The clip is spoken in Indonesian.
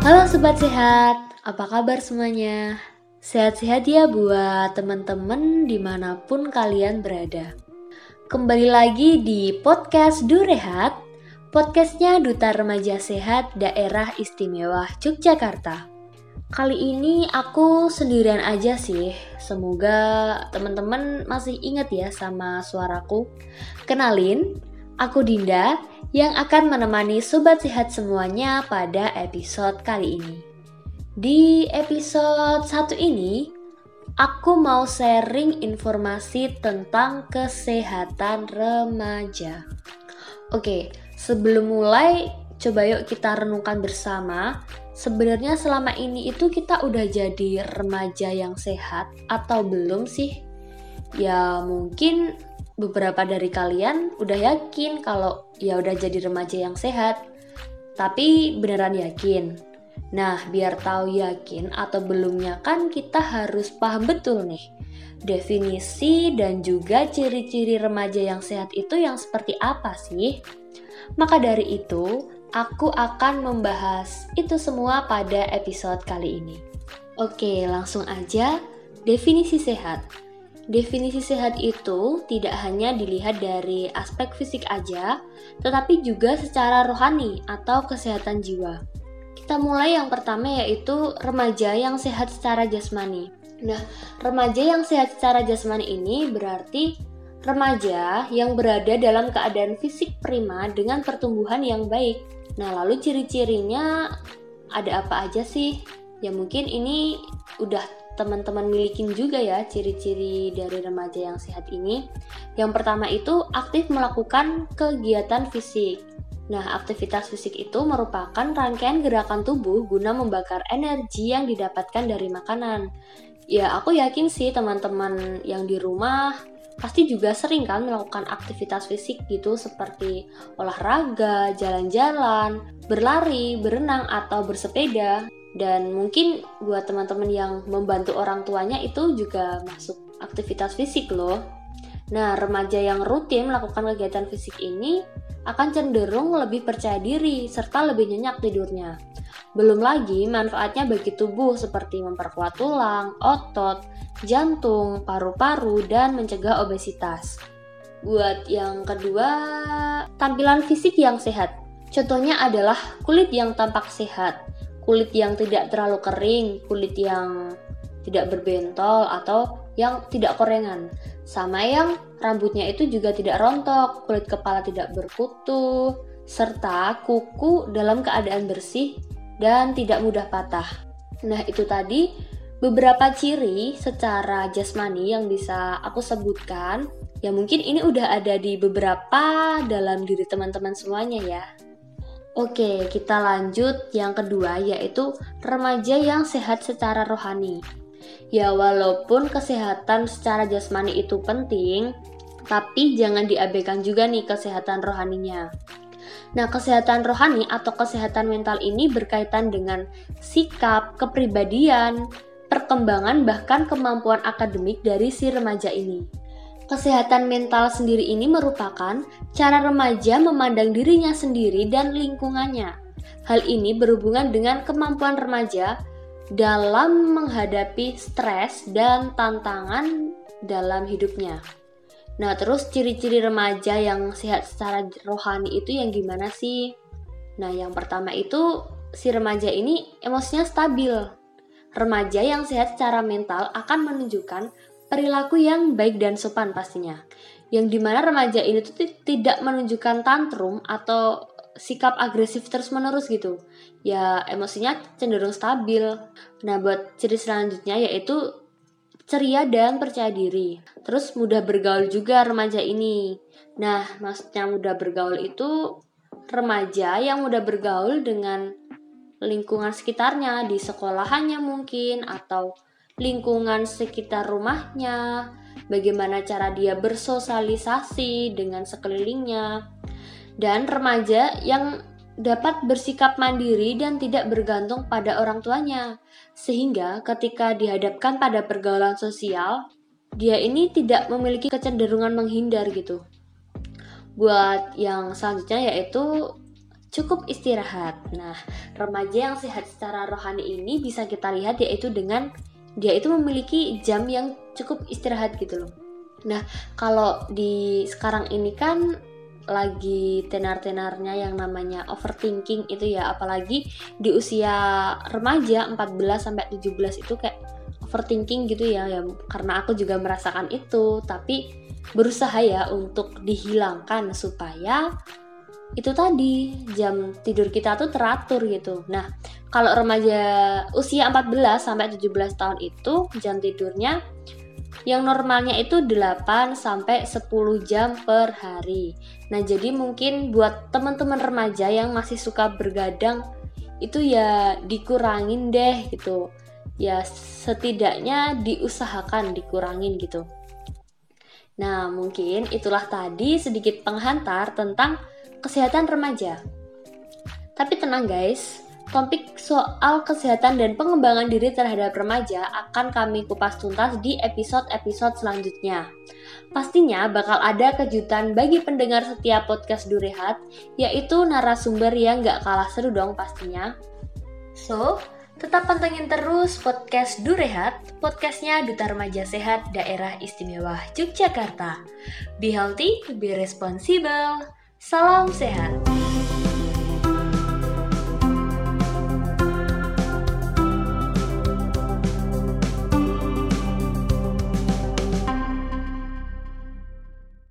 Halo Sobat Sehat, apa kabar semuanya? Sehat-sehat ya buat teman-teman di mana pun kalian berada. Kembali lagi di podcast Durehat, podcastnya Duta Remaja Sehat Daerah Istimewa Yogyakarta. Kali ini aku sendirian aja sih, semoga teman-teman masih ingat ya sama suaraku. Kenalin, aku Dinda yang akan menemani sobat sehat semuanya pada episode kali ini. Di episode satu ini, aku mau sharing informasi tentang kesehatan remaja. Oke, sebelum mulai, coba yuk kita renungkan bersama. Sebenarnya selama ini itu kita udah jadi remaja yang sehat atau belum sih? Ya mungkin beberapa dari kalian udah yakin kalau ya udah jadi remaja yang sehat. Tapi beneran yakin? Nah, biar tahu yakin atau belumnya kan kita harus paham betul nih definisi dan juga ciri-ciri remaja yang sehat itu yang seperti apa sih? Maka dari itu, aku akan membahas itu semua pada episode kali ini. Oke, langsung aja definisi sehat. Definisi sehat itu tidak hanya dilihat dari aspek fisik aja, tetapi juga secara rohani atau kesehatan jiwa. Kita mulai yang pertama yaitu remaja yang sehat secara jasmani. Nah, remaja yang sehat secara jasmani ini berarti remaja yang berada dalam keadaan fisik prima dengan pertumbuhan yang baik. Nah, lalu ciri-cirinya ada apa aja sih? Ya mungkin ini udah teman-teman milikin juga ya ciri-ciri dari remaja yang sehat ini. Yang pertama itu aktif melakukan kegiatan fisik. Nah, aktivitas fisik itu merupakan rangkaian gerakan tubuh guna membakar energi yang didapatkan dari makanan. Ya, aku yakin sih teman-teman yang di rumah pasti juga sering kan melakukan aktivitas fisik gitu seperti olahraga, jalan-jalan, berlari, berenang, atau bersepeda dan mungkin buat teman-teman yang membantu orang tuanya itu juga masuk aktivitas fisik loh. Nah, remaja yang rutin melakukan kegiatan fisik ini akan cenderung lebih percaya diri serta lebih nyenyak tidurnya. Belum lagi manfaatnya bagi tubuh seperti memperkuat tulang, otot, jantung, paru-paru, dan mencegah obesitas. Buat yang kedua, tampilan fisik yang sehat. Contohnya adalah kulit yang tampak sehat, kulit yang tidak terlalu kering, kulit yang tidak berbentol atau yang tidak korengan. Sama yang rambutnya itu juga tidak rontok, kulit kepala tidak berkutu, serta kuku dalam keadaan bersih dan tidak mudah patah. Nah, itu tadi beberapa ciri secara jasmani yang bisa aku sebutkan. Ya mungkin ini udah ada di beberapa dalam diri teman-teman semuanya ya. Oke, kita lanjut yang kedua yaitu remaja yang sehat secara rohani. Ya, walaupun kesehatan secara jasmani itu penting, tapi jangan diabaikan juga nih kesehatan rohaninya. Nah, kesehatan rohani atau kesehatan mental ini berkaitan dengan sikap, kepribadian, perkembangan, bahkan kemampuan akademik dari si remaja ini. Kesehatan mental sendiri ini merupakan cara remaja memandang dirinya sendiri dan lingkungannya. Hal ini berhubungan dengan kemampuan remaja dalam menghadapi stres dan tantangan dalam hidupnya. Nah, terus ciri-ciri remaja yang sehat secara rohani itu yang gimana sih? Nah, yang pertama itu si remaja ini emosinya stabil. Remaja yang sehat secara mental akan menunjukkan perilaku yang baik dan sopan pastinya. Yang di mana remaja ini tuh tidak menunjukkan tantrum atau sikap agresif terus-menerus gitu. Ya emosinya cenderung stabil. Nah buat ciri selanjutnya yaitu ceria dan percaya diri. Terus mudah bergaul juga remaja ini. Nah maksudnya mudah bergaul itu remaja yang mudah bergaul dengan lingkungan sekitarnya di sekolahannya mungkin atau lingkungan sekitar rumahnya, bagaimana cara dia bersosialisasi dengan sekelilingnya, dan remaja yang dapat bersikap mandiri dan tidak bergantung pada orang tuanya, sehingga ketika dihadapkan pada pergaulan sosial, dia ini tidak memiliki kecenderungan menghindar gitu. Buat yang selanjutnya yaitu cukup istirahat. Nah, remaja yang sehat secara rohani ini bisa kita lihat yaitu dengan dia itu memiliki jam yang cukup istirahat gitu loh. Nah, kalau di sekarang ini kan lagi tenar-tenarnya yang namanya overthinking itu ya apalagi di usia remaja 14 sampai 17 itu kayak overthinking gitu ya ya karena aku juga merasakan itu tapi berusaha ya untuk dihilangkan supaya itu tadi jam tidur kita tuh teratur gitu. Nah, kalau remaja usia 14 sampai 17 tahun itu jam tidurnya yang normalnya itu 8 sampai 10 jam per hari. Nah, jadi mungkin buat teman-teman remaja yang masih suka bergadang itu ya dikurangin deh gitu. Ya setidaknya diusahakan dikurangin gitu. Nah, mungkin itulah tadi sedikit penghantar tentang kesehatan remaja. Tapi tenang guys, Topik soal kesehatan dan pengembangan diri terhadap remaja akan kami kupas tuntas di episode-episode selanjutnya. Pastinya bakal ada kejutan bagi pendengar setiap podcast Durehat, yaitu narasumber yang gak kalah seru dong pastinya. So, tetap pantengin terus podcast Durehat, podcastnya Duta Remaja Sehat Daerah Istimewa Yogyakarta. Be healthy, be responsible. Salam sehat.